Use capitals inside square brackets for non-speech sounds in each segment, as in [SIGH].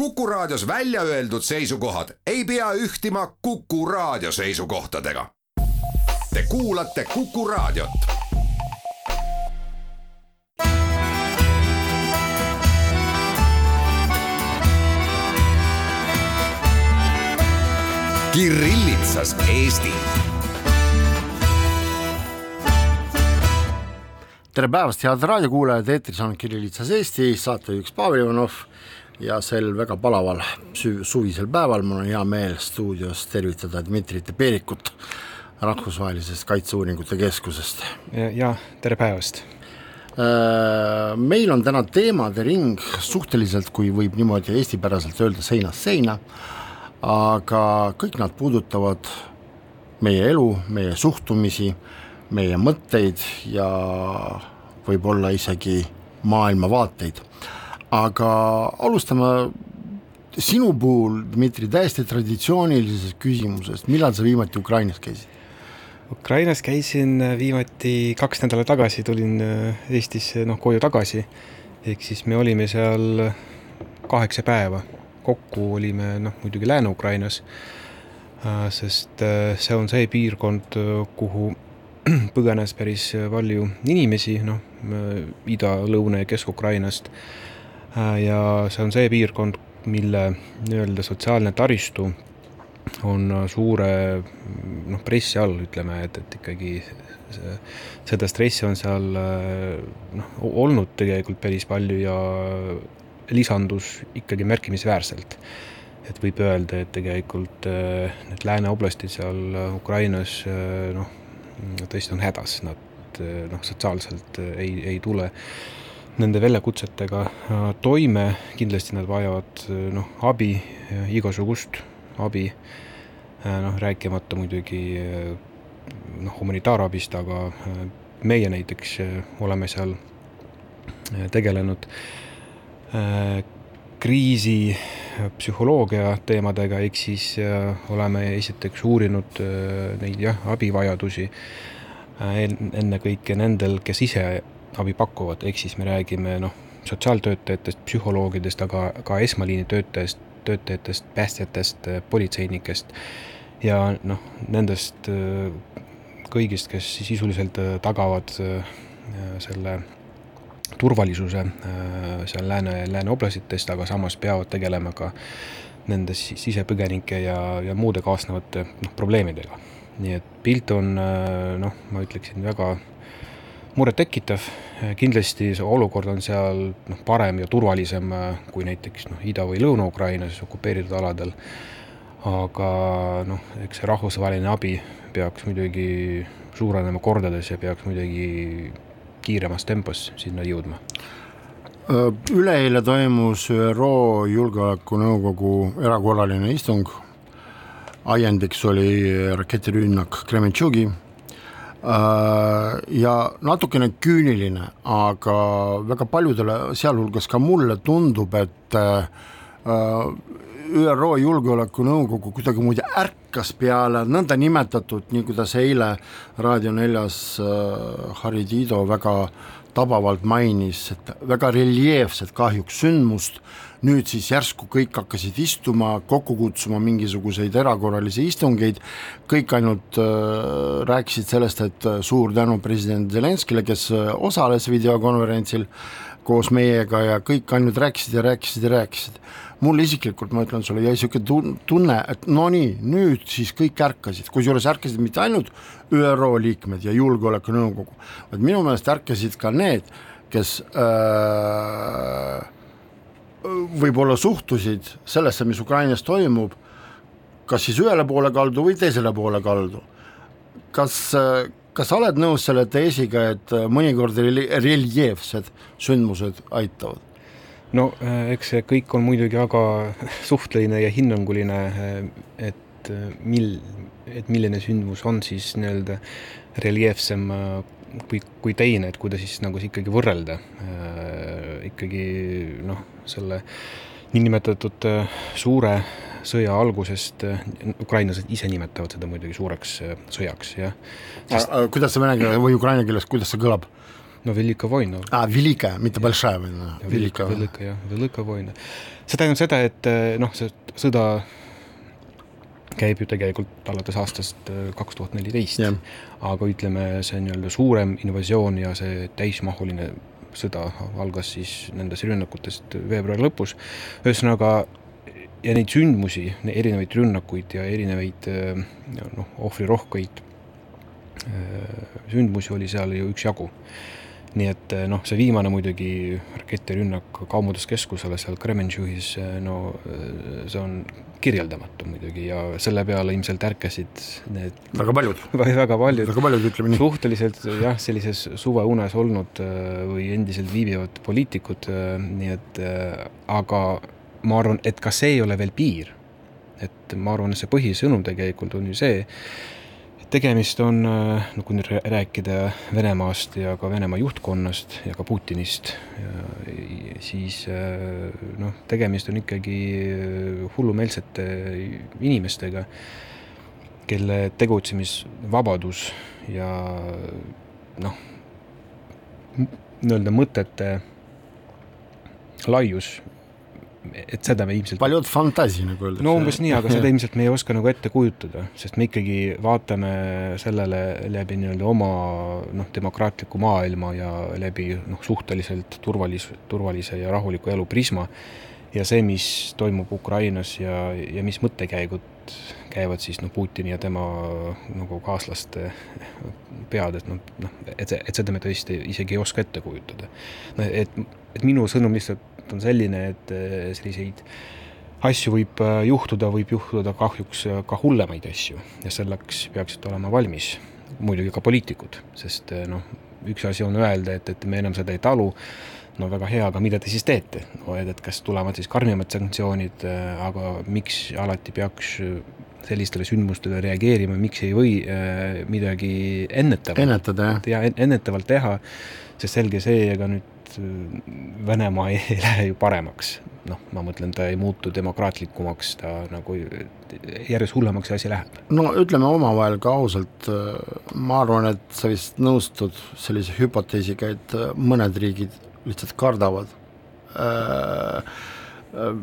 Kuku Raadios välja öeldud seisukohad ei pea ühtima Kuku Raadio seisukohtadega. Te kuulate Kuku Raadiot. Kirillitsas Eesti tere päevast, head raadiokuulajad, eetris on Kirillitsas Eesti, saatejuhiks Pavel Ivanov ja sel väga palaval suvisel päeval mul on hea meel stuudios tervitada Dmitri Teperikut Rahvusvahelisest Kaitseuuringute Keskusest. ja tere päevast! Äh, meil on täna teemade ring suhteliselt, kui võib niimoodi eestipäraselt öelda, seinast seina, aga kõik nad puudutavad meie elu, meie suhtumisi, meie mõtteid ja võib-olla isegi maailmavaateid aga alustame sinu puhul, Dmitri, täiesti traditsioonilisest küsimusest, millal sa viimati Ukrainas käisid? Ukrainas käisin viimati kaks nädalat tagasi, tulin äh, Eestisse noh, koju tagasi, ehk siis me olime seal kaheksa päeva, kokku olime noh, muidugi Lääne-Ukrainas, äh, sest äh, see on see piirkond, kuhu [CLEARS THROAT] põgenes päris palju inimesi, noh, Ida-, Lõuna- ja Kesk-Ukrainast. Äh, ja see on see piirkond, mille nii-öelda sotsiaalne taristu on suure noh, pressi all, ütleme, et, et ikkagi see, seda stressi on seal äh, noh, olnud tegelikult päris palju ja lisandus ikkagi märkimisväärselt. et võib öelda, et tegelikult äh, need lääne oblastid seal Ukrainas noh, tõesti on hädas, nad noh, sotsiaalselt ei, ei tule nende väljakutsetega äh, toime, kindlasti nad vajavad äh, noh, abi, igasugust abi, äh, noh, rääkimata muidugi noh, humanitaarabist, aga meie näiteks oleme seal tegelenud kriisi psühholoogia teemadega, ehk siis oleme esiteks uurinud neid jah, abivajadusi ennekõike nendel, kes ise abi pakuvad, ehk siis me räägime noh, sotsiaaltöötajatest, psühholoogidest, aga ka esmaliini töötajast, töötajatest, päästjatest, politseinikest ja noh, nendest äh, kõigist, kes sisuliselt äh, tagavad äh, selle turvalisuse seal lääne, lääne oblastitest, aga samas peavad tegelema ka nende sisepõgenike ja, ja muude kaasnevate noh, probleemidega. nii et pilt on noh, ma ütleksin väga murettekitav, kindlasti see olukord on seal noh, parem ja turvalisem äh, kui näiteks noh, Ida- või Lõuna-Ukrainas okupeeritud aladel, aga noh, eks see rahvusvaheline abi peaks muidugi suurenema kordades ja peaks muidugi kiiremas tempos sinna jõudma. Äh, üleeile toimus ÜRO Julgeolekunõukogu erakorraline istung, ajendiks oli raketirünnak Krementšugi ja natukene küüniline, aga väga paljudele, sealhulgas ka mulle tundub, et äh, ÜRO Julgeolekunõukogu kuidagimoodi ärkas peale nõndanimetatud, nii kuidas eile Raadio neljas äh, Harri Tiido väga tabavalt mainis, et väga reljeefset kahjuks sündmust nüüd siis järsku kõik hakkasid istuma, kokku kutsuma mingisuguseid erakorralisi istungeid, kõik ainult äh, rääkisid sellest, et äh, suur tänu president Zelenskile, kes äh, osales videokonverentsil koos meiega ja kõik ainult rääkisid ja rääkisid ja rääkisid. mul isiklikult, ma ütlen sulle, jäi niisugune tunne, et no nii, nüüd siis kõik ärkasid, kusjuures ärkasid mitte ainult ÜRO liikmed ja Julgeolekunõukogu, vaid minu meelest ärkasid ka need, kes äh, võib-olla suhtusid sellesse, mis Ukrainas toimub, kas siis ühele poole kaldu või teisele poole kaldu. kas, kas sa oled nõus selle teesiga, et mõnikord reljeefsed sündmused aitavad? no äh, eks see kõik on muidugi väga [LAUGHS] suhteline ja hinnanguline, äh, et äh, mil, et milline sündmus on siis nii-öelda reljeefsem kui, kui teine, et kuidas siis nagu ikkagi võrrelda äh, ikkagi noh, selle niinimetatud äh, suure sõja algusest, äh, ukrainlased ise nimetavad seda muidugi suureks sõjaks, jah Sest.... kuidas see vene keeles või ukraina keeles, kuidas see kõlab? no Velika vojna. aa, ah, Velika, mitte Bolšaja vojna. Velika, Velika jah, Velika vojna. see tähendab seda, et noh, see sõda käib ju tegelikult alates aastast äh, kaks tuhat neliteist, aga ütleme, see nii-öelda suurem invasioon ja see täismahuline sõda algas siis nendest rünnakutest veebruari lõpus. ühesõnaga, ja neid sündmusi, erinevaid rünnakuid ja erinevaid äh, noh, ohvrirohkeid äh, sündmusi oli seal ju üksjagu nii et eh, noh, see viimane muidugi raketirünnak Kaubanduskeskusele seal Kremenšuhis, eh, no eh, see on kirjeldamatu muidugi ja selle peale ilmselt ärkasid need väga paljud [LAUGHS] väga paljud, väga paljud, ütleme nii. suhteliselt jah, sellises suveunes olnud või endiselt viibivad poliitikud, nii et aga ma arvan, et ka see ei ole veel piir. et ma arvan, et see põhisõnum tegelikult on ju see, tegemist on, äh, no kui nüüd rääkida Venemaast ja ka Venemaa juhtkonnast ja ka Putinist, siis äh, noh, tegemist on ikkagi äh, hullumeelsete inimestega, kelle tegutsemisvabadus ja noh, nii-öelda mõtete laius et seda me ilmselt. palju fantasi nagu öeldakse. no umbes nii, aga seda ilmselt me ei oska nagu ette kujutada, sest me ikkagi vaatame sellele läbi nii-öelda oma noh, demokraatliku maailma ja läbi noh, suhteliselt turvalis-, turvalise ja rahuliku elu prisma. ja see, mis toimub Ukrainas ja, ja mis mõttekäigud käivad siis noh, Putini ja tema nagu kaaslaste pead, et noh, noh, et et seda me tõesti isegi ei oska ette kujutada. noh, et, et minu sõnum lihtsalt olukord on selline, et eh, selliseid asju võib eh, juhtuda, võib juhtuda kahjuks eh, ka hullemaid asju ja selleks peaksid olema valmis muidugi ka poliitikud, sest noh, üks asi on öelda, et, et me enam seda ei talu, no väga hea, aga mida te siis teete? no et, et kas tulevad siis karmimad sanktsioonid, aga miks alati peaks sellistele sündmustele reageerima, miks ei või äh, midagi ennetavalt ennetada, jah? ja ennetavalt teha, sest selge see, ega nüüd Äh, Venemaa ei, [LAUGHS] ei lähe ju paremaks. noh, ma mõtlen, ta ei muutu demokraatlikumaks, ta nagu järjest hullemaks see asi läheb. no ütleme omavahel ka ausalt, äh, ma arvan, et sa vist nõustud sellise hüpoteesiga, et äh, mõned riigid lihtsalt kardavad äh, äh,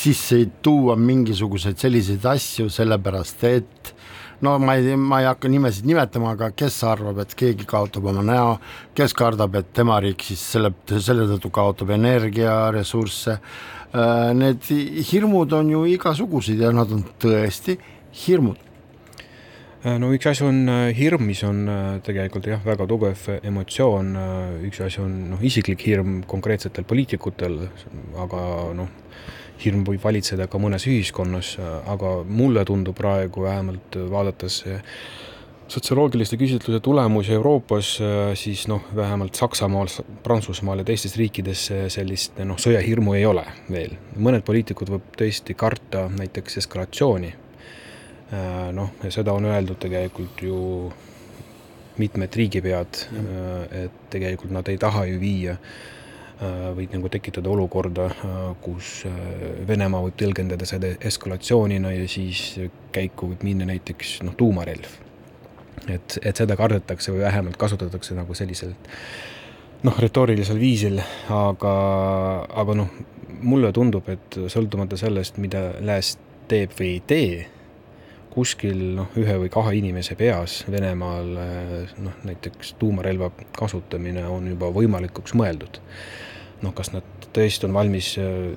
sisse tuua mingisuguseid selliseid asju, sellepärast et no ma ei, ma ei hakka nimesid nimetama, aga kes arvab, et keegi kaotab oma näo, kes kardab, et tema riik siis selle, selle tõttu kaotab energiaressursse, äh, need hirmud on ju igasugused ja nad on tõesti hirmud. Äh, no üks asi on äh, hirm, mis on tegelikult jah, väga tugev emotsioon, üks asi on noh, isiklik hirm konkreetsetel poliitikutel, aga noh, hirm võib valitseda ka mõnes ühiskonnas, aga mulle tundub praegu vähemalt vaadates sotsioloogiliste küsitluse tulemusi Euroopas, siis noh, vähemalt Saksamaal, Prantsusmaal ja teistes riikides sellist noh, sõjahirmu ei ole veel. mõned poliitikud võib tõesti karta näiteks eskalatsiooni. noh, ja seda on öeldud tegelikult ju mitmed riigipead, et tegelikult nad ei taha ju viia äh, võid nagu tekitada olukorda, äh, kus äh, Venemaa võib tõlgendada seda eskalatsioonina ja siis käiku võib minna näiteks noh, tuumarelv. et, et seda kardetakse või vähemalt kasutatakse nagu sellisel noh, retoorilisel viisil, aga, aga noh, mulle tundub, et sõltumata sellest, mida lääs teeb või ei tee, kuskil noh, ühe või kahe inimese peas Venemaal noh, näiteks tuumarelva kasutamine on juba võimalikuks mõeldud noh, kas nad tõesti on valmis äh,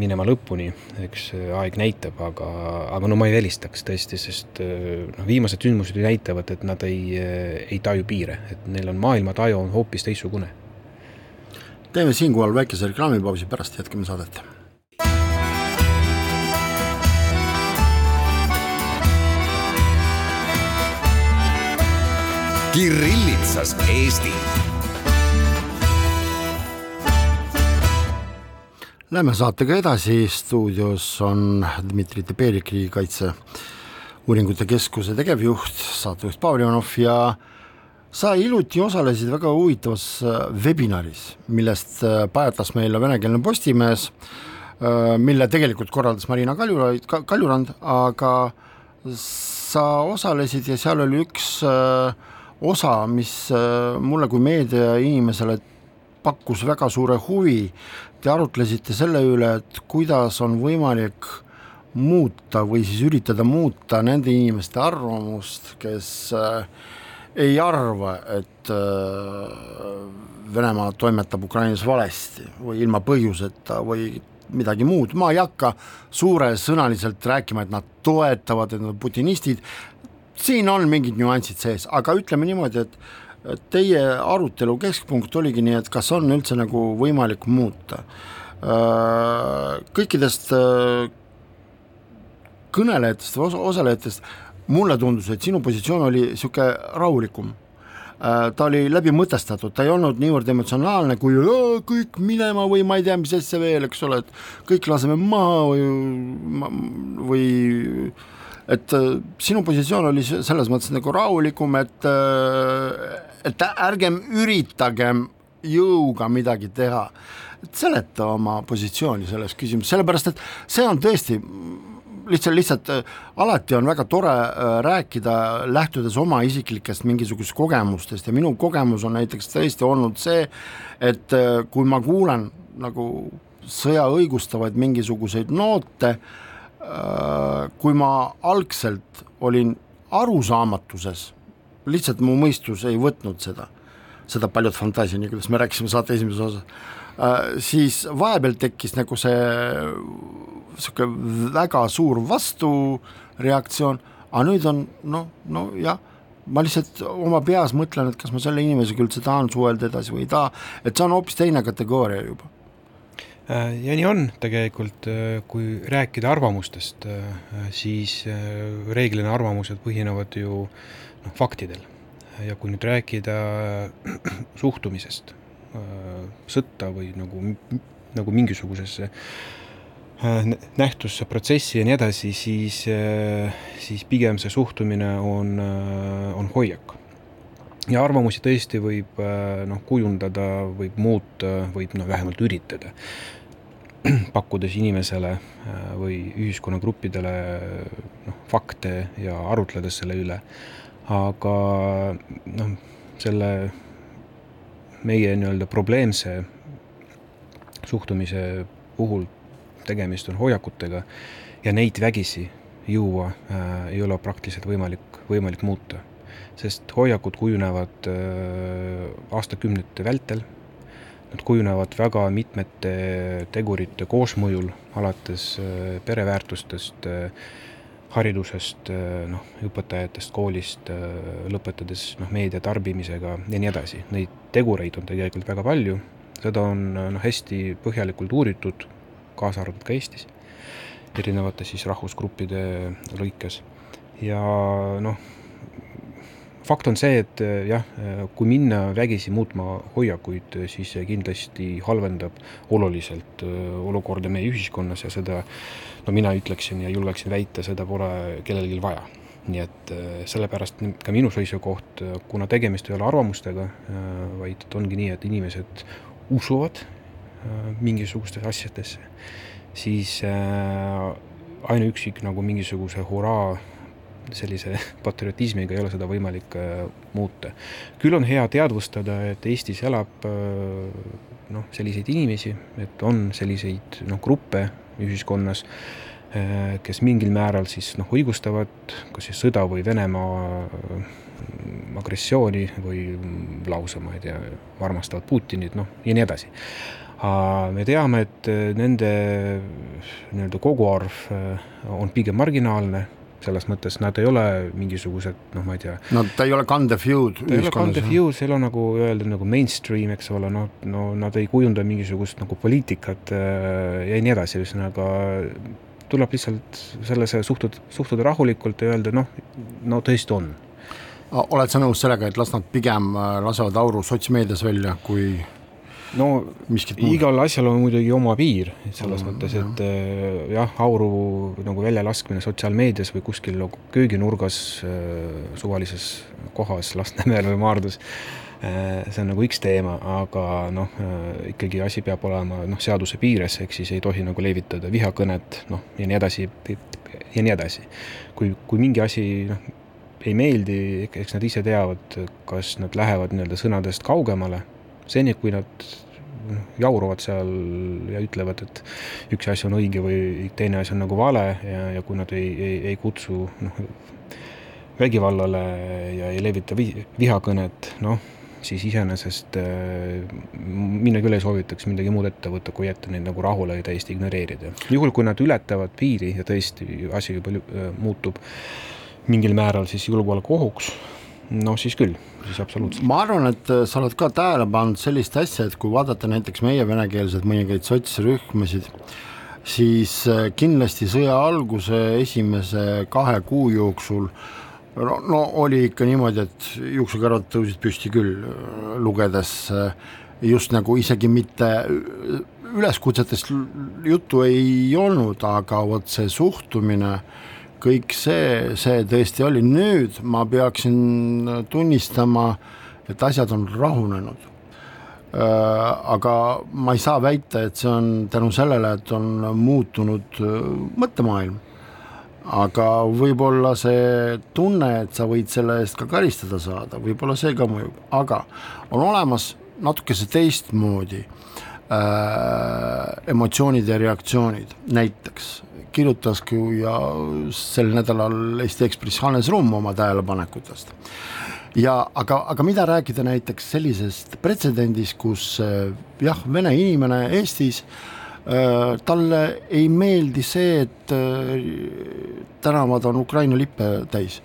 minema lõpuni, eks aeg näitab, aga, aga no ma ei välistaks tõesti, sest äh, noh, viimased sündmused ju näitavad, et nad ei, äh, ei taju piire, et neil on maailmataju on hoopis teistsugune. teeme siinkohal väikese reklaamipausi, pärast jätkame saadet. Kirillitsas Eesti Läheme saatega edasi, stuudios on Dmitri Teberik, Riigikaitse Uuringute Keskuse tegevjuht, saatejuht Pavel Ivanov ja sa hiljuti osalesid väga huvitavas äh, webinaris, millest äh, pajatas meile venekeelne Postimees, äh, mille tegelikult korraldas Marina Kaljuraid, Kaljurand, aga sa osalesid ja seal oli üks osa, mis mulle kui meediainimesele pakkus väga suure huvi, te arutlesite selle üle, et kuidas on võimalik muuta või siis üritada muuta nende inimeste arvamust, kes äh, ei arva, et äh, Venemaa toimetab Ukrainas valesti või ilma põhjuseta või midagi muud, ma ei hakka suuresõnaliselt rääkima, et nad toetavad, et nad on putinistid, siin on mingid nüansid sees, aga ütleme niimoodi, et teie arutelu keskpunkt oligi nii, et kas on üldse nagu võimalik muuta. Äh, kõikidest äh, kõnelejatest või osalejatest mulle tundus, et sinu positsioon oli niisugune rahulikum äh, ta oli läbimõtestatud, ta ei olnud niivõrd emotsionaalne kui kõik minema või ma ei tea, mis asja veel, eks ole, et kõik laseme maha või, või et sinu positsioon oli selles mõttes nagu rahulikum, et et ärgem üritagem jõuga midagi teha, et seleta oma positsiooni selles küsimuses, sellepärast et see on tõesti lihtsalt, lihtsalt äh, alati on väga tore äh, rääkida, lähtudes oma isiklikest mingisugustest kogemustest. Ja minu kogemus on näiteks tõesti olnud see, et äh, kui ma kuulen nagu sõja õigustavaid mingisuguseid noote, kui ma algselt olin arusaamatuses lihtsalt mu mõistus ei võtnud seda, seda paljut fantaasia, nii kuidas me rääkisime saate esimeses osas. Äh,, siis vahepeal tekkis nagu see niisugune väga suur vastureaktsioon, aga nüüd on noh, no jah, ma lihtsalt oma peas mõtlen, et kas ma selle inimesega üldse tahan suhelda edasi või ei taha, et see on hoopis teine kategooria juba. Äh, ja nii on tegelikult, äh, kui rääkida arvamustest, äh, siis reeglina arvamused põhinevad ju noh, faktidel. ja kui nüüd rääkida [CLEARS THROAT] suhtumisest äh, sõtta või nagu, nagu mingisugusesse äh, nähtusse, protsessi ja nii edasi, siis, äh, siis pigem see suhtumine on, on hoiak. ja arvamusi tõesti võib noh, kujundada, võib muuta, võib noh, vähemalt üritada [CLEARS THROAT] pakkudes inimesele või ühiskonnagruppidele noh, fakte ja arutledes selle üle aga noh, selle meie nii-öelda probleemse suhtumise puhul tegemist on hoiakutega ja neid vägisi juua äh, ei ole praktiliselt võimalik, võimalik muuta. sest hoiakud kujunevad äh, aastakümnete vältel, nad kujunevad väga mitmete tegurite koosmõjul, alates äh, pereväärtustest äh,, haridusest, eh, noh, õpetajatest, koolist, eh, lõpetades noh, meedia tarbimisega ja nii edasi. Neid tegureid on tegelikult väga palju, seda on noh, hästi põhjalikult uuritud, kaasa arvatud ka Eestis, erinevate siis rahvusgruppide lõikes. ja noh, fakt on see, et eh, jah, kui minna vägisi muutma hoiakuid, siis see kindlasti halvendab oluliselt olukorda meie ühiskonnas ja seda no mina ütleksin ja julgeksin väita, seda pole kellelgi vaja. nii et äh, sellepärast ka minu seisukoht, äh, kuna tegemist ei ole arvamustega, äh, vaid et ongi nii, et inimesed usuvad mingisugustesse asjadesse, siis ainuüksi nagu mingisuguse hurraa sellise [LAUGHS] patriotismiga ei ole seda võimalik muuta. küll on hea teadvustada, et Eestis elab noh, selliseid inimesi, et on selliseid noh, gruppe, ühiskonnas, eh, kes mingil määral siis noh, õigustavad kas siis sõda või Venemaa agressiooni või lausa, ma ei tea, armastavad Putinit, noh, ja nii edasi. me teame, et nende nii-öelda koguarv on pigem marginaalne selles mõttes nad ei ole mingisugused, noh, ma ei tea. no ta ei ole kandev jõud. ta ei ole kandev jõud, see ei ole nagu öelda nagu mainstream, eks ole, noh, no nad ei kujunda mingisugust nagu poliitikat äh, ja nii edasi, ühesõnaga tuleb lihtsalt sellesse suhtuda, suhtuda rahulikult ja öelda noh, no tõesti on. oled sa nõus sellega, et las nad pigem äh, lasevad auru sotsmeedias välja, kui no igal asjal on muidugi oma piir, selles mm, mõttes, et jah, jah, auru nagu väljalaskmine sotsiaalmeedias või kuskil nagu kööginurgas äh, suvalises kohas Lasnamäel või Maardus äh,, see on nagu üks teema, aga noh ikkagi asi peab olema noh, seaduse piires, ehk siis ei tohi nagu levitada vihakõnet, noh, ja nii edasi, ja nii edasi. kui, kui mingi asi noh, ei meeldi, eks nad ise teavad, kas nad lähevad nii-öelda sõnadest kaugemale, seni kui nad jauruvad seal ja ütlevad, et üks asi on õige või teine asi on nagu vale ja, ja kui nad ei, ei, ei kutsu noh, vägivallale ja ei levita vi vihakõnet, noh, siis iseenesest äh, mina küll ei soovitaks midagi muud ette võtta, kui jätta neid nagu rahule ja täiesti ignoreerida. juhul, kui nad ületavad piiri ja tõesti asi juba äh, muutub mingil määral siis julgeolekuohuks, noh siis küll, siis absoluutselt. ma arvan, et äh, sa oled ka tähele pannud sellist asja, et kui vaadata näiteks meie venekeelseid mõningaid sotsrühmasid, siis kindlasti sõja alguse esimese kahe kuu jooksul äh, no, no oli ikka niimoodi, et juuksekarvad tõusid püsti küll, lugedes just nagu isegi mitte üleskutsetest juttu ei olnud, aga vot see suhtumine, kõik see, see tõesti oli, nüüd ma peaksin tunnistama, et asjad on rahunenud. Aga ma ei saa väita, et see on tänu sellele, et on muutunud mõttemaailm. Aga võib-olla see tunne, et sa võid selle eest ka karistada saada, võib-olla see ka mõjub, aga on olemas natukese teistmoodi äh, emotsioonid ja reaktsioonid, näiteks kirjutas ja sel nädalal Eesti Ekspress Hannes Rumm oma tähelepanekutest. ja aga, aga mida rääkida näiteks sellisest pretsedendist, kus äh, jah, vene inimene Eestis Äh, talle ei meeldi see, et äh, tänavad on Ukraina lippe täis.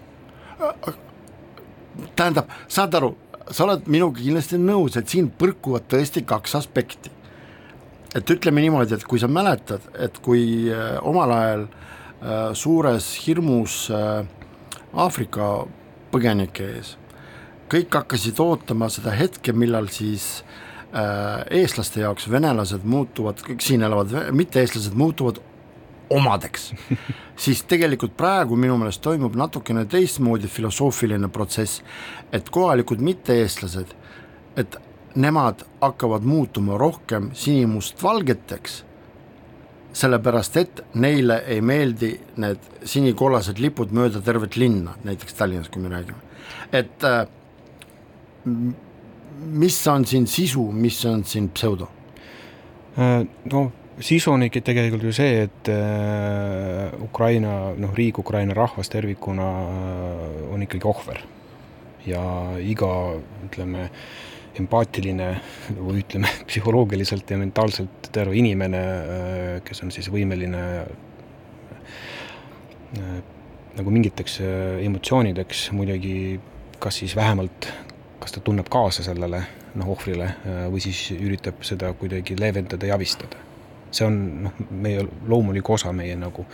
tähendab, saad aru, sa oled minuga kindlasti nõus, et siin põrkuvad tõesti kaks aspekti. Et ütleme niimoodi, et kui sa mäletad, et kui äh, omal ajal suures hirmus Aafrika põgenike ees kõik hakkasid ootama seda hetke, millal siis Äh, eestlaste jaoks venelased muutuvad, kõik siin elavad mitte-eestlased muutuvad omadeks, [LAUGHS] siis tegelikult praegu minu meelest toimub natukene teistmoodi filosoofiline protsess, et kohalikud mitte-eestlased, et nemad hakkavad muutuma rohkem sinimustvalgeteks, sellepärast et neile ei meeldi need sinikollased lipud mööda tervet linna, näiteks Tallinnas, kui me räägime, et äh, mis on siin sisu, mis on siin pseudo? Äh, no sisu on ikka tegelikult ju see, et äh, Ukraina, noh, riik, Ukraina rahvas tervikuna äh, on ikkagi ohver. ja iga, ütleme, empaatiline või ütleme, [LAUGHS] psühholoogiliselt ja mentaalselt terve inimene, kes on siis võimeline nagu mingiteks emotsioonideks muidugi kas siis vähemalt kas ta tunneb kaasa sellele noh, ohvrile äh, või siis üritab seda kuidagi leevendada ja abistada. See on noh, meie loomulik osa meie nagu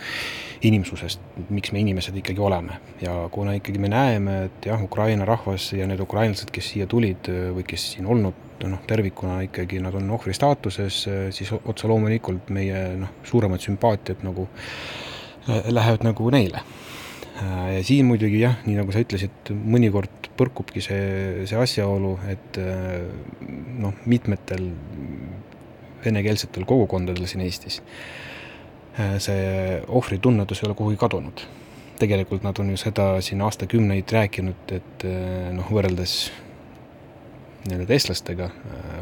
inimsusest, miks me inimesed ikkagi oleme. Ja kuna ikkagi me näeme, et jah, Ukraina rahvas ja need ukrainlased, kes siia tulid äh, või kes siin olnud, noh, tervikuna ikkagi nad on ohvri staatuses, äh, siis otse loomulikult meie noh, suuremad sümpaatiad nagu lähevad nagu neile. Ja siin muidugi jah, nii nagu sa ütlesid, mõnikord põrkubki see, see asjaolu, et äh, noh, mitmetel venekeelsetel kogukondadel siin Eestis äh, see ohvritunnetus ei ole kuhugi kadunud. tegelikult nad on ju seda siin aastakümneid rääkinud, et äh, noh, võrreldes nii-öelda eestlastega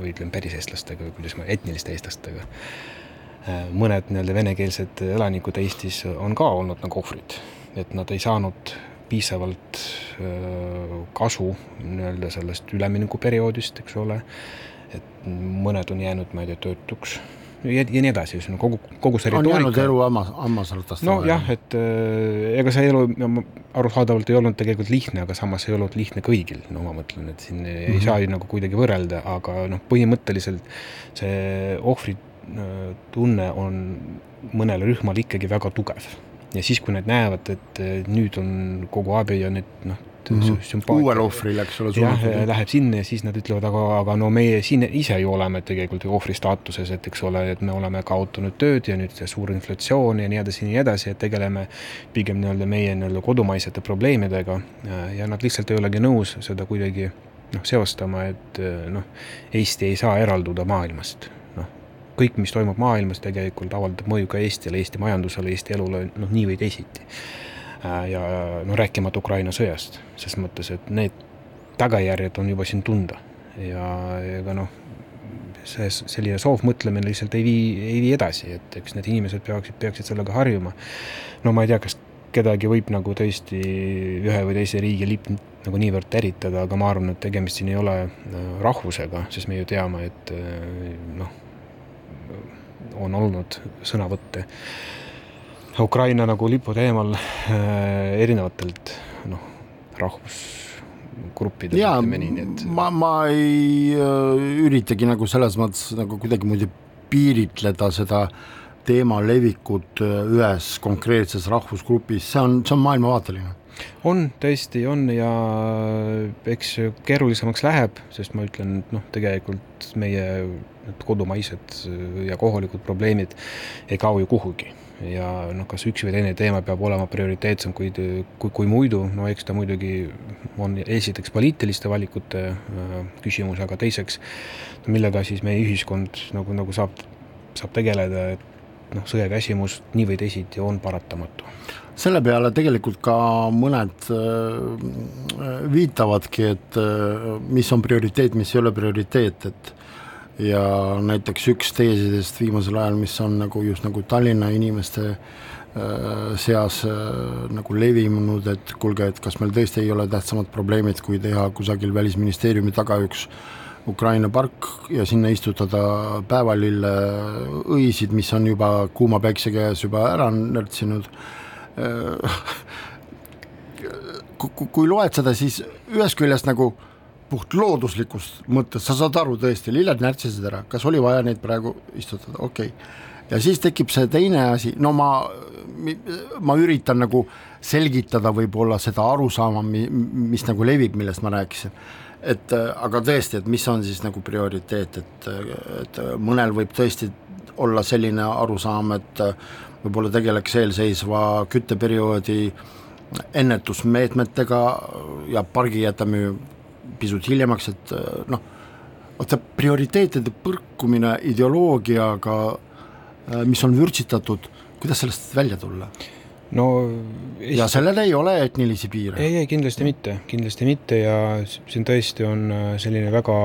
või ütleme, päris eestlastega või kuidas ma, etniliste eestlastega, mõned nii-öelda venekeelsed elanikud Eestis on ka olnud nagu ohvrid, et nad ei saanud piisavalt kasu nii-öelda sellest üleminekuperioodist, eks ole, et mõned on jäänud, ma ei tea, töötuks ja, ja nii edasi, ühesõnaga kogu, kogu see retoorika. on jäänud elu hammas, hammasratast. nojah, et äh, ega see elu arusaadavalt ei olnud tegelikult lihtne, aga samas ei olnud lihtne kõigil, no ma mõtlen, et siin mm -hmm. ei mhm. saa ju nagu kuidagi võrrelda, aga noh, põhimõtteliselt see ohvri tunne on mõnel rühmal ikkagi väga tugev ja siis, kui nad näevad, et nüüd on kogu abi ja need noh, mm -hmm. sümpaatia. uuel ohvril, eks ole. jah, läheb sinna ja siis nad ütlevad, aga, aga no meie siin ise ju oleme tegelikult ju ohvri staatuses, et eks ole, et me oleme kaotanud tööd ja nüüd see suur inflatsioon ja nii edasi ja nii edasi, et tegeleme pigem nii-öelda meie nii-öelda kodumaisete probleemidega ja nad lihtsalt ei olegi nõus seda kuidagi noh, seostama, et noh, Eesti ei saa eralduda maailmast kõik, mis toimub maailmas, tegelikult avaldab mõju ka Eestile, Eesti majandusele, Eesti elule noh, nii või teisiti. Ja no rääkimata Ukraina sõjast, ses mõttes, et need tagajärjed on juba siin tunda ja ega noh, see selline soovmõtlemine lihtsalt ei vii, ei vii edasi, et eks need inimesed peaksid, peaksid sellega harjuma. no ma ei tea, kas kedagi võib nagu tõesti ühe või teise riigi lipp nagu niivõrd teritada, aga ma arvan, et tegemist siin ei ole äh, rahvusega, sest me ju teame, et äh, noh, on olnud sõnavõtte Ukraina nagu lipu teemal äh, erinevatelt noh, rahvusgruppidelt. jaa, ma, ma ei üritagi nagu selles mõttes nagu kuidagimoodi piiritleda seda teema levikut ühes konkreetses rahvusgrupis, see on, see on maailmavaateline on, tõesti on ja eks keerulisemaks läheb, sest ma ütlen, et noh, tegelikult meie kodumaised ja kohalikud probleemid ei kao ju kuhugi ja noh, kas üks või teine teema peab olema prioriteetsem kui, kui, kui muidu, no eks ta muidugi on esiteks poliitiliste valikute äh, küsimus, aga teiseks, millega siis meie ühiskond nagu, nagu saab, saab tegeleda, et noh, sõjaväsimus nii või teisiti on paratamatu. Selle peale tegelikult ka mõned äh, viitavadki, et äh, mis on prioriteet, mis ei ole prioriteet, et ja näiteks üks teesidest viimasel ajal, mis on nagu just nagu Tallinna inimeste äh, seas nagu levinud, et kuulge, et kas meil tõesti ei ole tähtsamad probleemid, kui teha kusagil Välisministeeriumi taga üks Ukraina park ja sinna istutada päevalille õisid, mis on juba kuuma päikse käes juba ära nörtsinud. [LAUGHS] Kui loed seda, siis ühest küljest nagu puht looduslikust mõttes, sa saad aru tõesti, lilled närtsisid ära, kas oli vaja neid praegu istutada, okei okay. ja siis tekib see teine asi, no ma, ma üritan nagu selgitada võib-olla seda arusaama, mis nagu levib, millest ma rääkisin. et aga tõesti, et mis on siis nagu prioriteet, et, et mõnel võib tõesti olla selline arusaam, et võib-olla tegeleks eelseisva kütteperioodi ennetusmeetmetega ja pargi jätame pisut hiljemaks, et noh, vaata prioriteetide põrkumine ideoloogiaga, mis on vürtsitatud, kuidas sellest välja tulla? no ja sellel ei ole etnilisi piire? ei, ei kindlasti mitte, kindlasti mitte ja siin tõesti on selline väga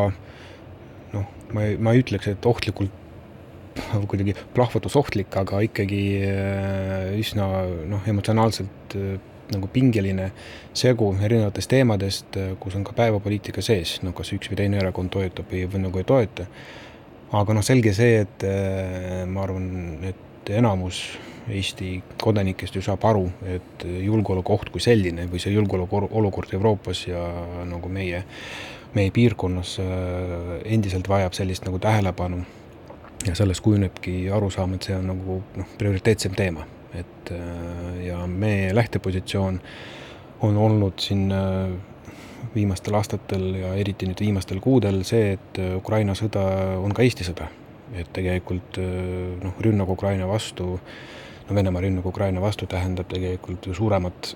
noh, ma ei, ma ei ütleks, et ohtlikult [LAUGHS] kuidagi plahvatusohtlik, aga ikkagi äh, üsna noh, emotsionaalselt äh, nagu pingeline segu erinevatest teemadest, äh, kus on ka päevapoliitika sees, noh kas üks või teine erakond toetab või, või nagu ei toeta. aga noh, selge see, et ma arvan, et enamus Eesti kodanikest ju saab aru, et julgeolekuoht kui selline või see julgeolekuolukord Euroopas ja nagu meie, meie piirkonnas endiselt vajab sellist nagu tähelepanu ja sellest kujunebki arusaam, et see on nagu noh, prioriteetsem teema, et äh, ja meie lähtepositsioon on olnud siin äh, viimastel aastatel ja eriti nüüd viimastel kuudel see, et äh, Ukraina sõda on ka Eesti sõda. et tegelikult noh, rünnak Ukraina vastu, no Venemaa rünnak Ukraina vastu tähendab tegelikult ju suuremat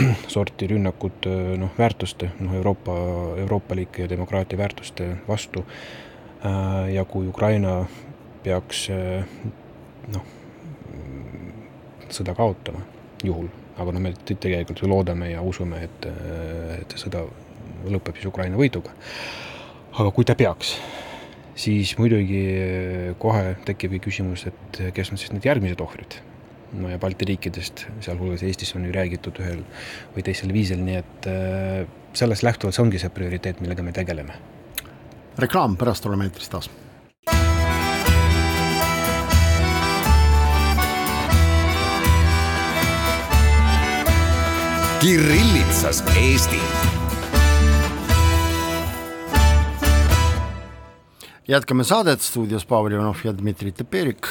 [CLEARS THROAT] sorti rünnakut noh, väärtuste, noh Euroopa, euroopalike ja demokraatia väärtuste vastu. ja kui Ukraina peaks noh, sõda kaotama, juhul, aga noh, me tegelikult ju loodame ja usume, et, et sõda lõpeb siis Ukraina võiduga. aga kui ta peaks, siis muidugi kohe tekibki küsimus, et kes on siis need järgmised ohvrid. no ja Balti riikidest, sealhulgas Eestis on ju räägitud ühel või teisel viisil, nii et sellest lähtuvalt see ongi see prioriteet, millega me tegeleme. reklaam, pärast oleme eetris taas Kirillitsas Eesti. jätkame saadet stuudios Pavel Ivanov ja Dmitri Teperik.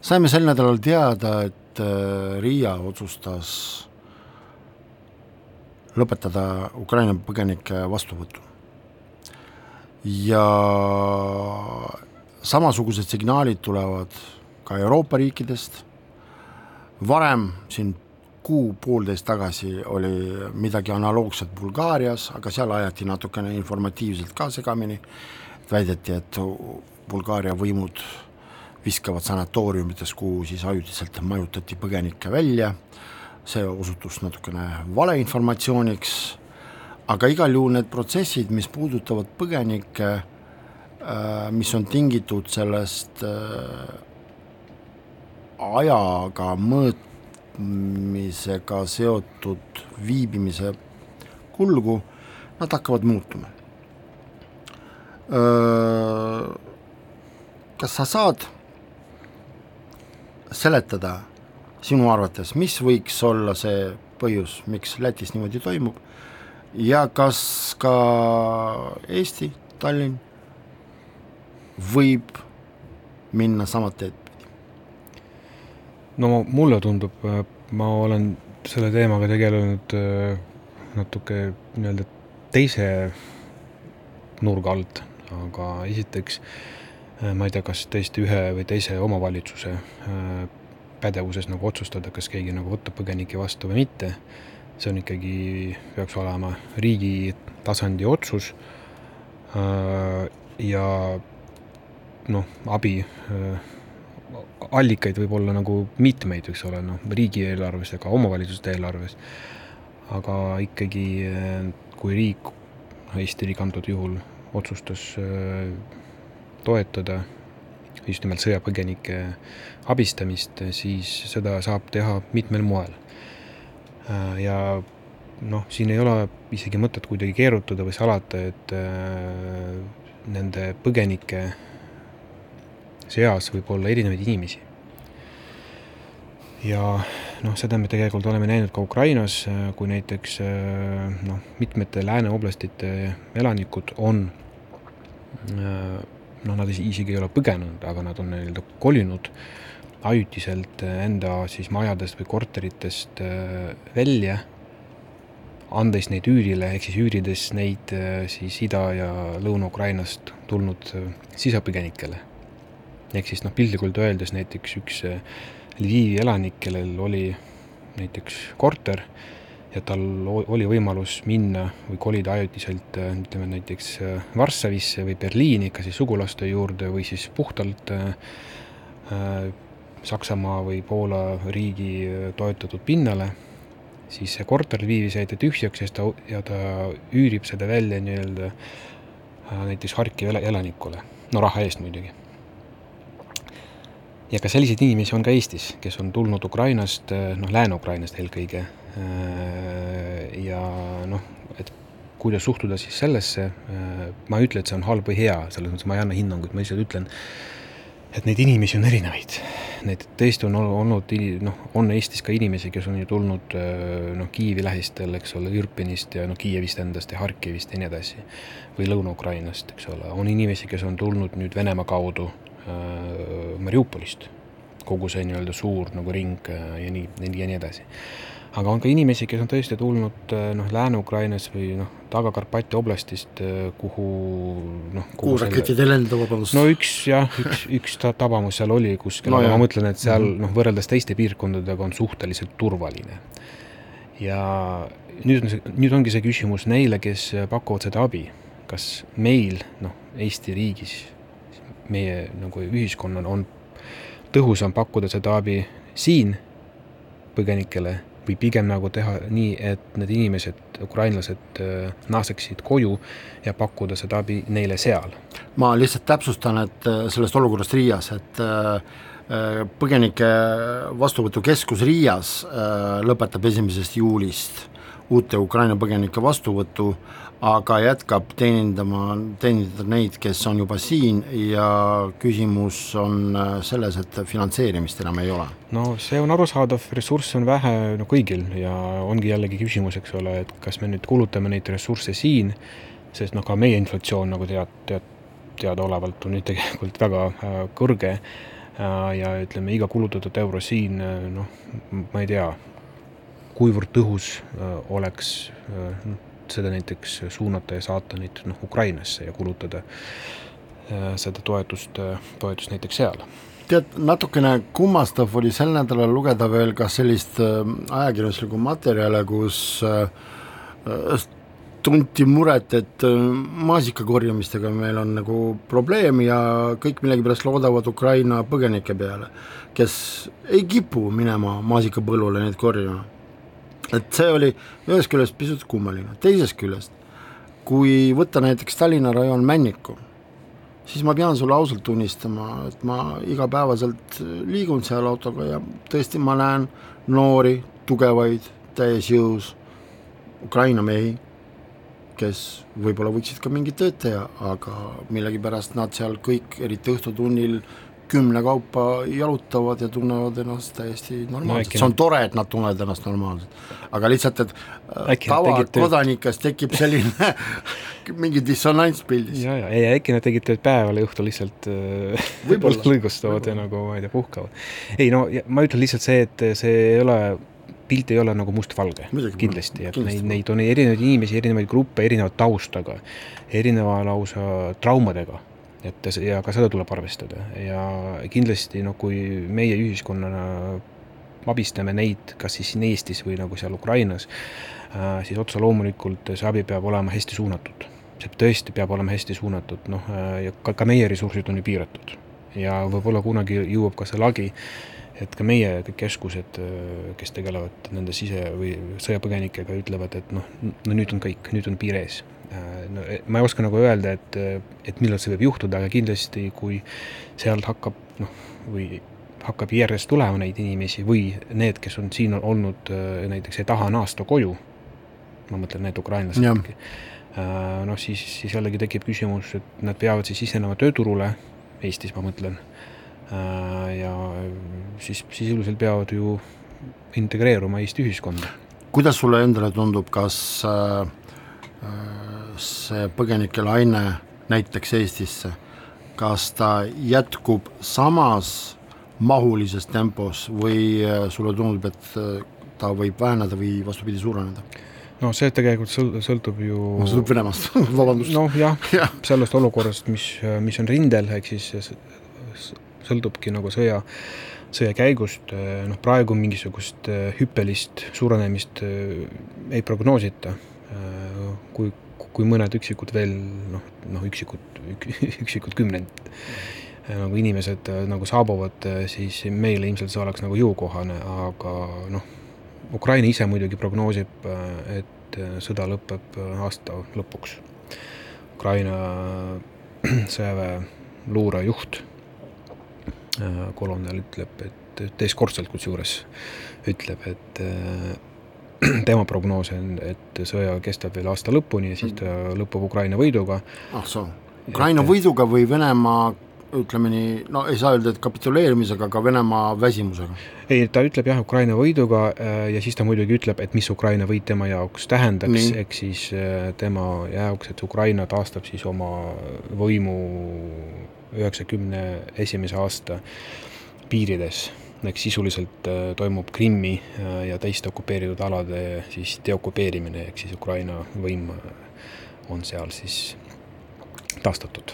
saime sel nädalal teada, et äh, Riia otsustas lõpetada Ukraina põgenike vastuvõtu. ja samasugused signaalid tulevad ka Euroopa riikidest, varem siin kuu-poolteist tagasi oli midagi analoogset Bulgaarias, aga seal ajati natukene informatiivselt ka segamini, väideti, et Bulgaaria võimud viskavad sanatooriumites, kuhu siis ajutiselt majutati põgenikke välja, see osutus natukene valeinformatsiooniks, aga igal juhul need protsessid, mis puudutavad põgenikke, äh, mis on tingitud sellest äh, ajaga mõõtmisega seotud viibimise kulgu, nad hakkavad muutuma. Kas sa saad seletada sinu arvates, mis võiks olla see põhjus, miks Lätis niimoodi toimub ja kas ka Eesti, Tallinn võib minna sama teed? No mulle tundub, ma olen selle teemaga tegelenud äh, natuke nii-öelda teise nurga alt, aga esiteks äh, ma ei tea, kas tõesti ühe või teise omavalitsuse äh, pädevuses nagu otsustada, kas keegi nagu võtab põgenikke vastu või mitte. see on ikkagi, peaks olema riigi tasandi otsus. Äh, ja noh, abi äh, allikaid võib olla nagu mitmeid, eks ole, noh, riigieelarves ega omavalitsuste eelarves. aga ikkagi, äh, kui riik, Eesti riik antud juhul otsustas toetada just nimelt sõjapõgenike abistamist, siis seda saab teha mitmel moel. ja noh, siin ei ole isegi mõtet kuidagi keerutada või salata, et nende põgenike seas võib olla erinevaid inimesi. ja noh, seda me tegelikult oleme näinud ka Ukrainas, kui näiteks noh, mitmete lääne oblastite elanikud on noh, nad isegi ei ole põgenenud, aga nad on nii-öelda kolinud ajutiselt enda siis majadest või korteritest välja, andes neid üürile, ehk siis üürides neid siis Ida- ja Lõuna-Ukrainast tulnud sisepõgenikele. Ehk siis noh, piltlikult öeldes näiteks üks Lvivi elanik, kellel oli näiteks korter ja tal oli võimalus minna või kolida ajutiselt ütleme näiteks Varssavisse või Berliini, kas siis sugulaste juurde või siis puhtalt äh, Saksamaa või Poola riigi toetatud pinnale, siis see korter Lvivis jäeti tühjaks ja ta, ja ta üürib seda välja nii-öelda äh, näiteks Harkivi elanikule, no raha eest muidugi ja ka selliseid inimesi on ka Eestis, kes on tulnud Ukrainast, noh, Lääne-Ukrainast eelkõige, Äh, ja noh, et kuidas suhtuda siis sellesse, äh, ma ei ütle, et see on halb või hea, selles mõttes ma ei anna hinnangut, ma lihtsalt ütlen, et neid inimesi on erinevaid. Neid tõesti on olnud, noh, on Eestis ka inimesi, kes on ju tulnud noh, Kiievi lähistel, eks ole, Irpinist ja noh, Kiievist endast ja Harkivist ja nii edasi. või Lõuna-Ukrainast, eks ole, on inimesi, kes on tulnud nüüd Venemaa kaudu Mariupolist, kogu see nii-öelda suur nagu ring ja nii, ja nii edasi aga on ka inimesi, kes on tõesti tulnud äh, noh, Lääne-Ukrainas või noh, Taga-Karpati oblastist, äh, kuhu noh kuhu raketid ei lenda, vabandust? no üks jah, üks, üks tabamus seal oli kuskil no,, aga ma mõtlen, et seal mm -hmm. noh, võrreldes teiste piirkondadega on suhteliselt turvaline. ja nüüd on see, nüüd ongi see küsimus neile, kes pakuvad seda abi, kas meil noh, Eesti riigis, meie nagu ühiskonnal on tõhusam pakkuda seda abi siin põgenikele või pigem nagu teha nii, et need inimesed, ukrainlased äh, naaseksid koju ja pakkuda seda abi neile seal. ma lihtsalt täpsustan, et äh, sellest olukorrast Riias, et äh, põgenike vastuvõtukeskus Riias lõpetab esimesest juulist uute Ukraina põgenike vastuvõtu, aga jätkab teenindama, teenindada neid, kes on juba siin ja küsimus on äh, selles, et finantseerimist enam ei ole. no see on arusaadav, ressursse on vähe no kõigil ja ongi jällegi küsimus, eks ole, et kas me nüüd kulutame neid ressursse siin, sest noh, ka meie inflatsioon nagu tead, tead, teadaolevalt on nüüd tegelikult väga äh, kõrge äh, ja ütleme, iga kulutatud euro siin noh, ma ei tea, kuivõrd tõhus oleks noh, seda näiteks suunata ja saata neid noh, Ukrainasse ja kulutada äh, seda toetust, äh, toetust näiteks seal. Tead, natukene kummastav oli sel nädalal lugeda veel ka sellist äh, ajakirjanduslikku materjale, kus tunti muret, et maasika korjamistega meil on nagu probleem ja kõik millegipärast loodavad Ukraina põgenike peale, kes ei kipu minema maasikapõllule neid korjama et see oli ühest küljest pisut kummaline, teisest küljest kui võtta näiteks Tallinna rajoon Männiku, siis ma pean sulle ausalt tunnistama, et ma igapäevaselt liigun seal autoga ja tõesti, ma näen noori, tugevaid, täies jõus Ukraina mehi, kes võib-olla võiksid ka mingit tööd teha, aga millegipärast nad seal kõik, eriti õhtutunnil, kümne kaupa jalutavad ja tunnevad ennast täiesti normaalselt no,, see on tore, et nad tunnevad ennast normaalselt. aga lihtsalt, et äh, tavakodanikes tekib selline [LAUGHS] mingi dissonants pildis. ja, ja, ei äkki nad tegid tööd päeval ja õhtul lihtsalt äh, [LAUGHS] võib-olla [LAUGHS] lõigustavad ja nagu ma ei tea, puhkavad. ei no ma ütlen lihtsalt see, et see ei ole pilt ei ole nagu mustvalge, kindlasti, et kindlasti. neid, neid on erinevaid inimesi, erinevaid gruppe, erineva taustaga, erineva lausa traumadega et ja ka seda tuleb arvestada ja kindlasti noh, kui meie ühiskonnana abistame neid, kas siis siin Eestis või nagu seal Ukrainas, äh, siis otse loomulikult see abi peab olema hästi suunatud. see tõesti peab olema hästi suunatud, noh, äh, ja ka, ka meie ressursid on ju piiratud. ja võib-olla kunagi jõuab ka see lagi, et ka meie keskused, äh, kes tegelevad nende sise- või sõjapõgenikega, ütlevad, et noh, no nüüd on kõik, nüüd on piir ees no e, ma ei oska nagu öelda, et, et millal see võib juhtuda, aga kindlasti kui sealt hakkab noh, või hakkab järjest tulema neid inimesi või need, kes on siin olnud äh, näiteks ei taha naasta koju, ma mõtlen need ukrainlased äh, noh siis, siis jällegi tekib küsimus, et nad peavad siis sisenema tööturule, Eestis ma mõtlen, ja siis sisuliselt peavad ju integreeruma Eesti ühiskonda. kuidas sulle endale tundub, kas äh, see põgenike laine näiteks Eestisse, kas ta jätkub samas mahulises tempos või äh, sulle tundub, et äh, ta võib väheneda või vastupidi, suureneda? no see tegelikult sõl-, sõltub ju no sõltub Venemaast [LAUGHS] vabandust. noh jah [LAUGHS] ja., sellest olukorrast, mis, mis on rindel, ehk siis sõltubki nagu sõja, sõja käigust, noh praegu mingisugust hüppelist suurenemist ei prognoosita, kui kui mõned üksikud veel noh, noh üksikud ük,, [LAUGHS] üksikud kümnend nagu inimesed äh, nagu saabuvad, äh, siis meile ilmselt see oleks nagu jõukohane, aga noh, Ukraina ise muidugi prognoosib, äh, et sõda lõpeb aasta lõpuks. Ukraina [CLEARS THROAT] sõjaväe luurejuht kolonel ütleb, et teist kordsalt kusjuures ütleb, et [CLEARS THROAT] tema prognoos on, et sõja kestab veel aasta lõpuni ja siis ta lõpeb Ukraina võiduga. ah soo, Ukraina et... võiduga või Venemaa ütleme nii, no ei saa öelda, et kapituleerimisega, aga Venemaa väsimusega? ei, ta ütleb jah, Ukraina võiduga äh, ja siis ta muidugi ütleb, et mis Ukraina võit tema jaoks tähendaks, ehk siis äh, tema jaoks, et Ukraina taastab siis oma võimu üheksakümne esimese aasta piirides ehk sisuliselt äh, toimub Krimmi äh, ja teiste okupeeritud alade siis deokupeerimine, ehk siis Ukraina võim äh, on seal siis taastatud.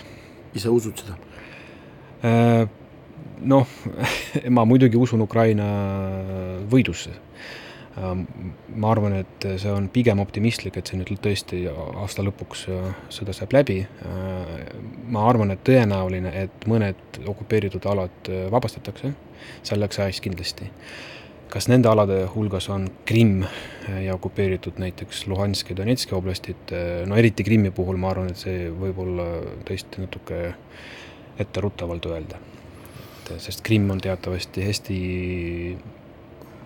ise usud seda? Noh, [LAUGHS] ma muidugi usun Ukraina võidusse ma arvan, et see on pigem optimistlik, et see nüüd tõesti aasta lõpuks äh, sõda saab läbi. Äh, ma arvan, et tõenäoline, et mõned okupeeritud alad äh, vabastatakse selleks ajaks kindlasti. kas nende alade hulgas on Krimm ja okupeeritud näiteks Luhanski ja Donetski oblastid, no eriti Krimmi puhul ma arvan, et see võib olla tõesti natuke etteruttavalt öelda. sest Krimm on teatavasti hästi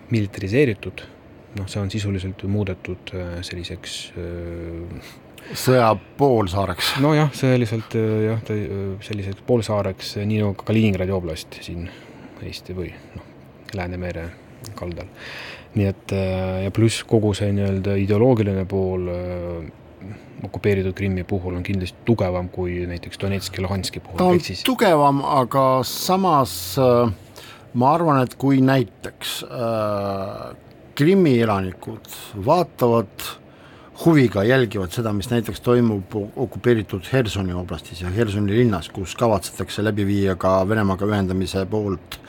militariseeritud noh, see on sisuliselt ju muudetud äh, selliseks äh, sõja poolsaareks. nojah, selliselt äh, jah, selliseks poolsaareks, nii nagu ka Kaliningradi oblast siin Eesti või noh, Läänemere kaldal. nii et ja pluss kogu see nii-öelda ideoloogiline pool okupeeritud Krimmi puhul on kindlasti tugevam kui näiteks Donetski, Luhanski puhul. ta on siis... tugevam, aga samas ma arvan, et kui näiteks äh, Krimmi elanikud vaatavad huviga, jälgivad seda, mis näiteks toimub okupeeritud Hersoni oblastis ja Hersoni linnas, kus kavatsetakse läbi viia ka Venemaaga ühendamise poolt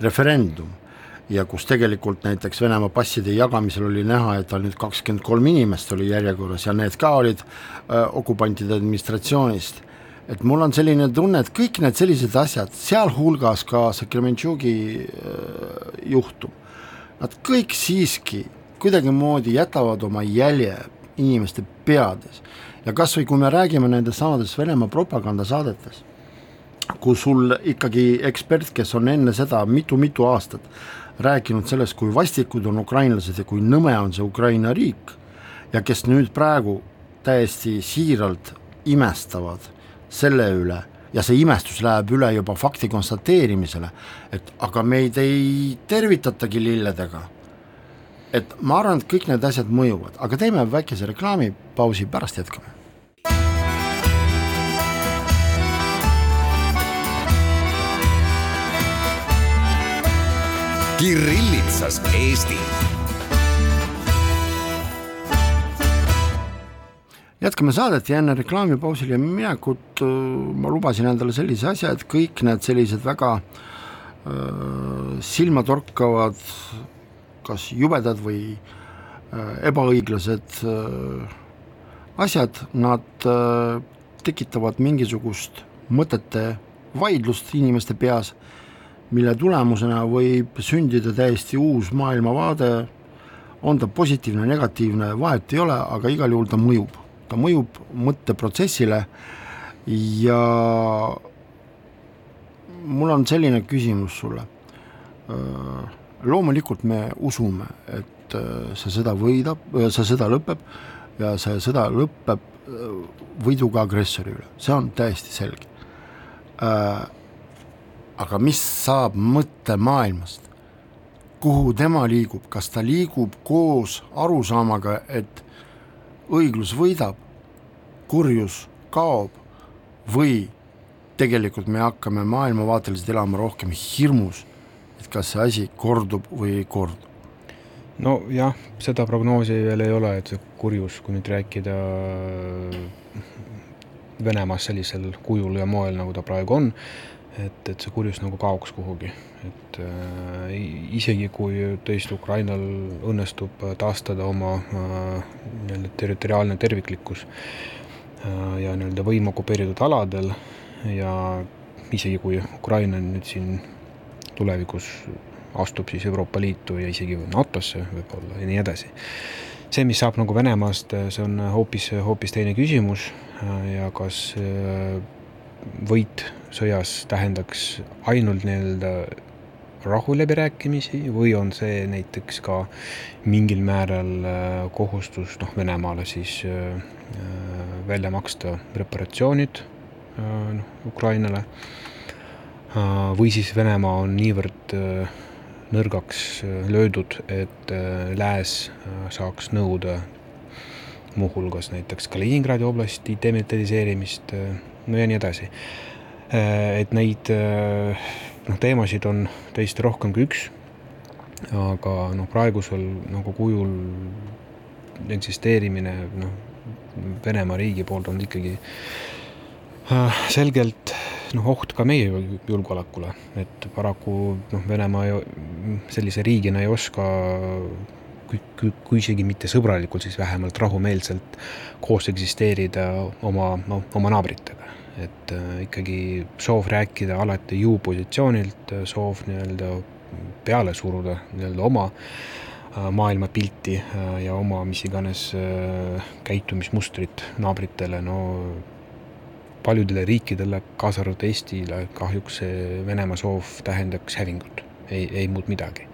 referendum ja kus tegelikult näiteks Venemaa passide jagamisel oli näha, et ainult kakskümmend kolm inimest oli järjekorras ja need ka olid äh, okupantide administratsioonist. et mul on selline tunne, et kõik need sellised asjad, sealhulgas ka see Krementšugi äh, juhtum Nad kõik siiski kuidagimoodi jätavad oma jälje inimeste peades. Ja kas või kui me räägime nendest samadest Venemaa propagandasaadetes, kus sul ikkagi ekspert, kes on enne seda mitu-mitu aastat rääkinud sellest, kui vastikud on ukrainlased ja kui nõme on see Ukraina riik ja kes nüüd praegu täiesti siiralt imestavad selle üle ja see imestus läheb üle juba fakti konstateerimisele, et aga meid ei tervitatagi lilledega. et ma arvan, et kõik need asjad mõjuvad, aga teeme väikese reklaamipausi, pärast jätkame. Kirillitsas Eesti jätkame saadet ja enne reklaamipausile minekut. Äh, ma lubasin endale sellise asja, et kõik need sellised väga äh, silmatorkavad, kas jubedad või äh, ebaõiglased äh, asjad, nad äh, tekitavad mingisugust mõtete vaidlust inimeste peas, mille tulemusena võib sündida täiesti uus maailmavaade, on ta positiivne, negatiivne, vahet ei ole, aga igal juhul ta mõjub ta mõjub mõtteprotsessile. Ja mul on selline küsimus sulle. loomulikult me usume, et see sõda võidab, see sõda lõpeb ja see sõda lõpeb võiduga agressori üle, see on täiesti selge. aga mis saab mõttemaailmast, kuhu tema liigub, kas ta liigub koos arusaamaga, et õiglus võidab, kurjus kaob või tegelikult me hakkame maailmavaateliselt elama rohkem hirmus, et kas see asi kordub või ei kordu? nojah, seda prognoosi veel ei ole, et see kurjus, kui nüüd rääkida Venemaast sellisel kujul ja moel, nagu ta praegu on, et, et see kurjus nagu kaoks kuhugi, et äh, isegi kui tõesti Ukrainal õnnestub taastada oma äh, nii-öelda territoriaalne terviklikkus äh, ja nii-öelda võim okupeeritud aladel ja isegi kui Ukraina nüüd siin tulevikus astub siis Euroopa Liitu ja isegi NATO-sse võib-olla ja nii edasi. see, mis saab nagu Venemaast, see on hoopis, hoopis teine küsimus äh, ja kas äh, võit sõjas tähendaks ainult nii-öelda rahuläbirääkimisi või on see näiteks ka mingil määral äh, kohustus noh, Venemaale siis äh, äh, välja maksta reparatsioonid noh, Ukrainale? Või siis Venemaa on niivõrd nõrgaks löödud, et lääs saaks nõuda muuhulgas näiteks Kaliningradi oblasti demilitariseerimist, no ja nii edasi. Et neid noh, teemasid on täiesti rohkem kui üks, aga noh, praegusel nagu kujul eksisteerimine noh, Venemaa riigi poolt on ikkagi äh, selgelt noh, oht ka meie julgeolekule, et paraku noh, Venemaa sellise riigina ei oska kui, kui, kui isegi mitte sõbralikult, siis vähemalt rahumeelselt koos eksisteerida oma, oma naabritega et äh, ikkagi soov rääkida alati jõupositsioonilt, äh, soov nii-öelda peale suruda nii-öelda oma äh, maailmapilti ja oma mis iganes käitumismustrit naabritele, no paljudele riikidele, kaasa arvatud Eestile, kahjuks see Venemaa soov tähendaks hävingut, ei, ei muud midagi.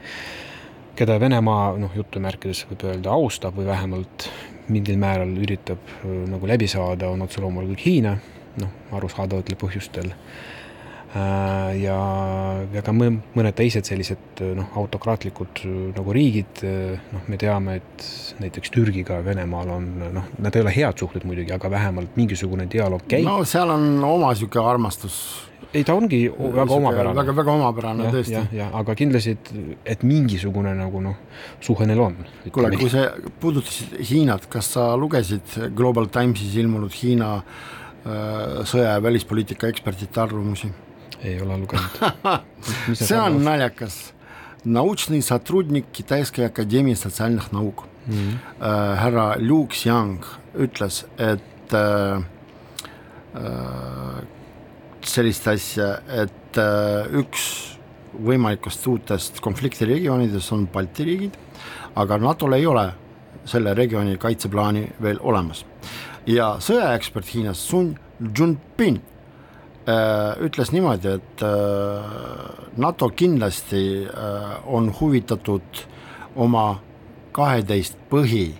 keda Venemaa noh, jutumärkides võib öelda austab või vähemalt mingil määral üritab nagu läbi saada, on otse loomulikult Hiina noh, arusaadavatel põhjustel. Äh, ja, ja ka mõned teised sellised noh, autokraatlikud nagu riigid, noh, me teame, et näiteks Türgiga ja Venemaal on noh, nad ei ole head suhted muidugi, aga vähemalt mingisugune dialoog käib. no seal on oma niisugune armastus ei, ta ongi väga omapärane. väga, väga omapärane ja, tõesti. aga kindlasti, et, et mingisugune nagu noh, suhe neil on. kuule, kui sa puudutasid Hiinat, kas sa lugesid Global Timesis ilmunud Hiina äh, Äh, sõja- ja välispoliitika ekspertide arvamusi. ei ole lugenud [LAUGHS] see on naljakas. Научный сотрудник Китайской академии социальных наук mm -hmm. härra Liu Xiang ütles, et äh, äh, sellist asja, et äh, üks võimalikest uutest konfliktiregioonidest on Balti riigid, aga NATO-l ei ole selle regiooni kaitseplaani veel olemas. ja sõjaekspert Hiinas Sun Junping äh, ütles niimoodi, et äh, NATO kindlasti äh, on huvitatud oma kaheteist põhi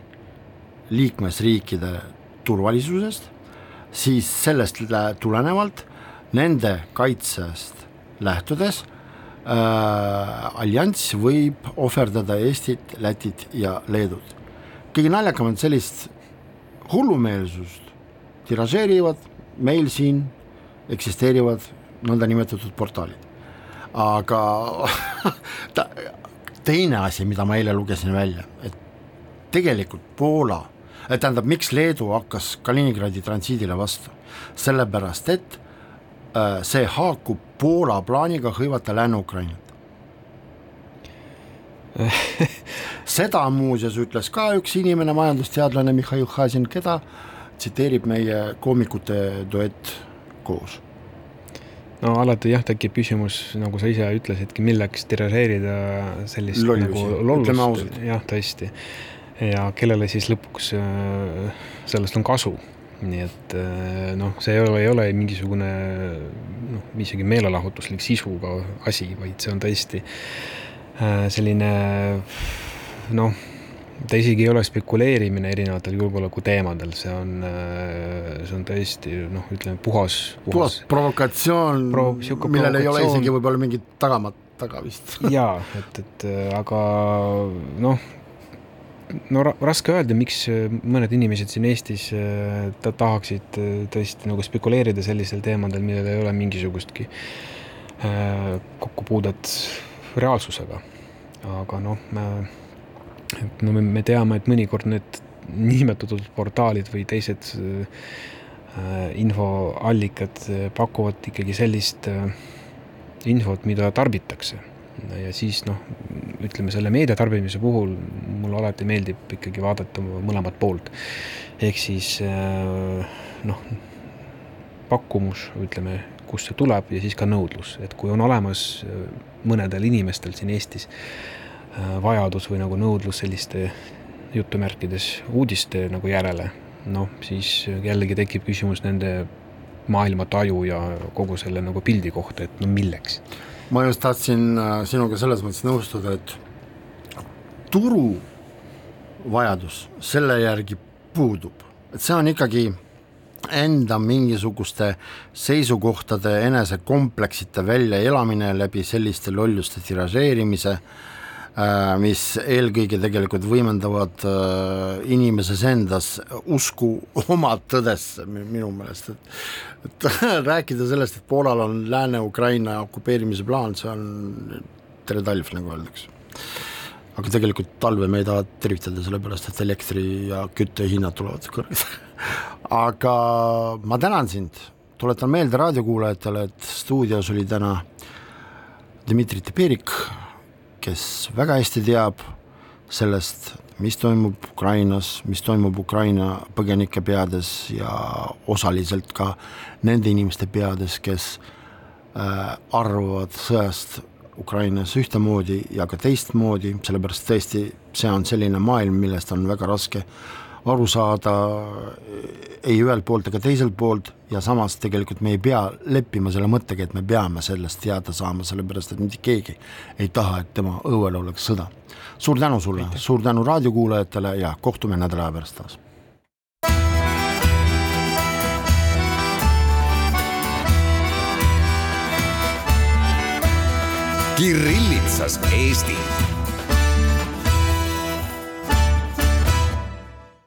liikmesriikide turvalisusest, siis sellest tulenevalt nende kaitsest lähtudes äh, allianss võib ohverdada Eestit, Lätit ja Leedut. kõige naljakam on sellist hullumeelsust tiražeerivad meil siin eksisteerivad nõndanimetatud portaalid. aga [LAUGHS] ta, teine asi, mida ma eile lugesin välja, et tegelikult Poola, tähendab, miks Leedu hakkas Kaliningradi transiidile vastu, sellepärast et äh, see haakub Poola plaaniga hõivata Lääne-Ukrainat [LAUGHS] seda muuseas ütles ka üks inimene, majandusteadlane Mihhail Hasin, keda tsiteerib meie koomikute duett koos no alati jah, tekib küsimus, nagu sa ise ütlesidki, milleks tiražeerida sellist Lollusi, nagu lollust, jah, tõesti. ja kellele siis lõpuks äh, sellest on kasu. nii et äh, noh, see ei ole, ei ole mingisugune noh, isegi meelelahutuslik sisuga asi, vaid see on tõesti äh, selline noh, ta isegi ei ole spekuleerimine erinevatel julgeolekuteemadel, see on, see on tõesti noh, ütleme puhas, puhas. Provokatsioon Pro- millel ei ole isegi võib-olla mingit tagamat taga vist. [LAUGHS] Jaa, et, et äh, aga noh, no ra raske öelda, miks äh, mõned inimesed siin Eestis äh, ta tahaksid äh, tõesti nagu spekuleerida sellisel teemadel, millel ei ole mingisugustki äh, kokkupuudet reaalsusega. aga noh, et no me, me teame, et mõnikord need nimetatud portaalid või teised äh, infoallikad äh, pakuvad ikkagi sellist äh, infot, mida tarbitakse. ja siis noh, ütleme selle meedia tarbimise puhul mulle alati meeldib ikkagi vaadata mõlemat poolt. ehk siis noh, pakkumus, ütleme, kust see tuleb ja siis ka nõudlus, et kui on olemas äh, mõnedel inimestel siin Eestis äh, vajadus või nagu nõudlus selliste jutumärkides uudiste nagu järele, noh, siis jällegi tekib küsimus nende maailmataju ja kogu selle nagu pildi kohta, et no milleks. ma just tahtsin äh, sinuga selles mõttes nõustuda, et turu vajadus selle järgi puudub, et see on ikkagi enda mingisuguste seisukohtade enesekompleksite väljaelamine läbi selliste lolluste tiražeerimise, mis eelkõige tegelikult võimendavad äh, inimeses endas usku oma tõdesse mi- minu meelest, et et [LAUGHS] rääkida sellest, et Poolal on Lääne-Ukraina okupeerimise plaan, see on tere talv, nagu öeldakse aga tegelikult talve me ei taha tervitada, sellepärast et elektri ja küttehinnad tulevad kõrged. [LAUGHS] aga ma tänan sind, tuletan meelde raadiokuulajatele, et stuudios oli täna Dmitri Teperik, kes väga hästi teab sellest, mis toimub Ukrainas, mis toimub Ukraina põgenike peades ja osaliselt ka nende inimeste peades, kes äh, arvavad sõjast Ukrainas ühtemoodi ja ka teistmoodi, sellepärast tõesti see on selline maailm, millest on väga raske aru saada ei ühelt poolt ega teiselt poolt ja samas tegelikult me ei pea leppima selle mõttega, et me peame sellest teada saama, sellepärast et mitte keegi ei taha, et tema õuel oleks sõda. suur tänu sulle, suur tänu raadiokuulajatele ja kohtume nädala pärast taas. Kirillitsas Eesti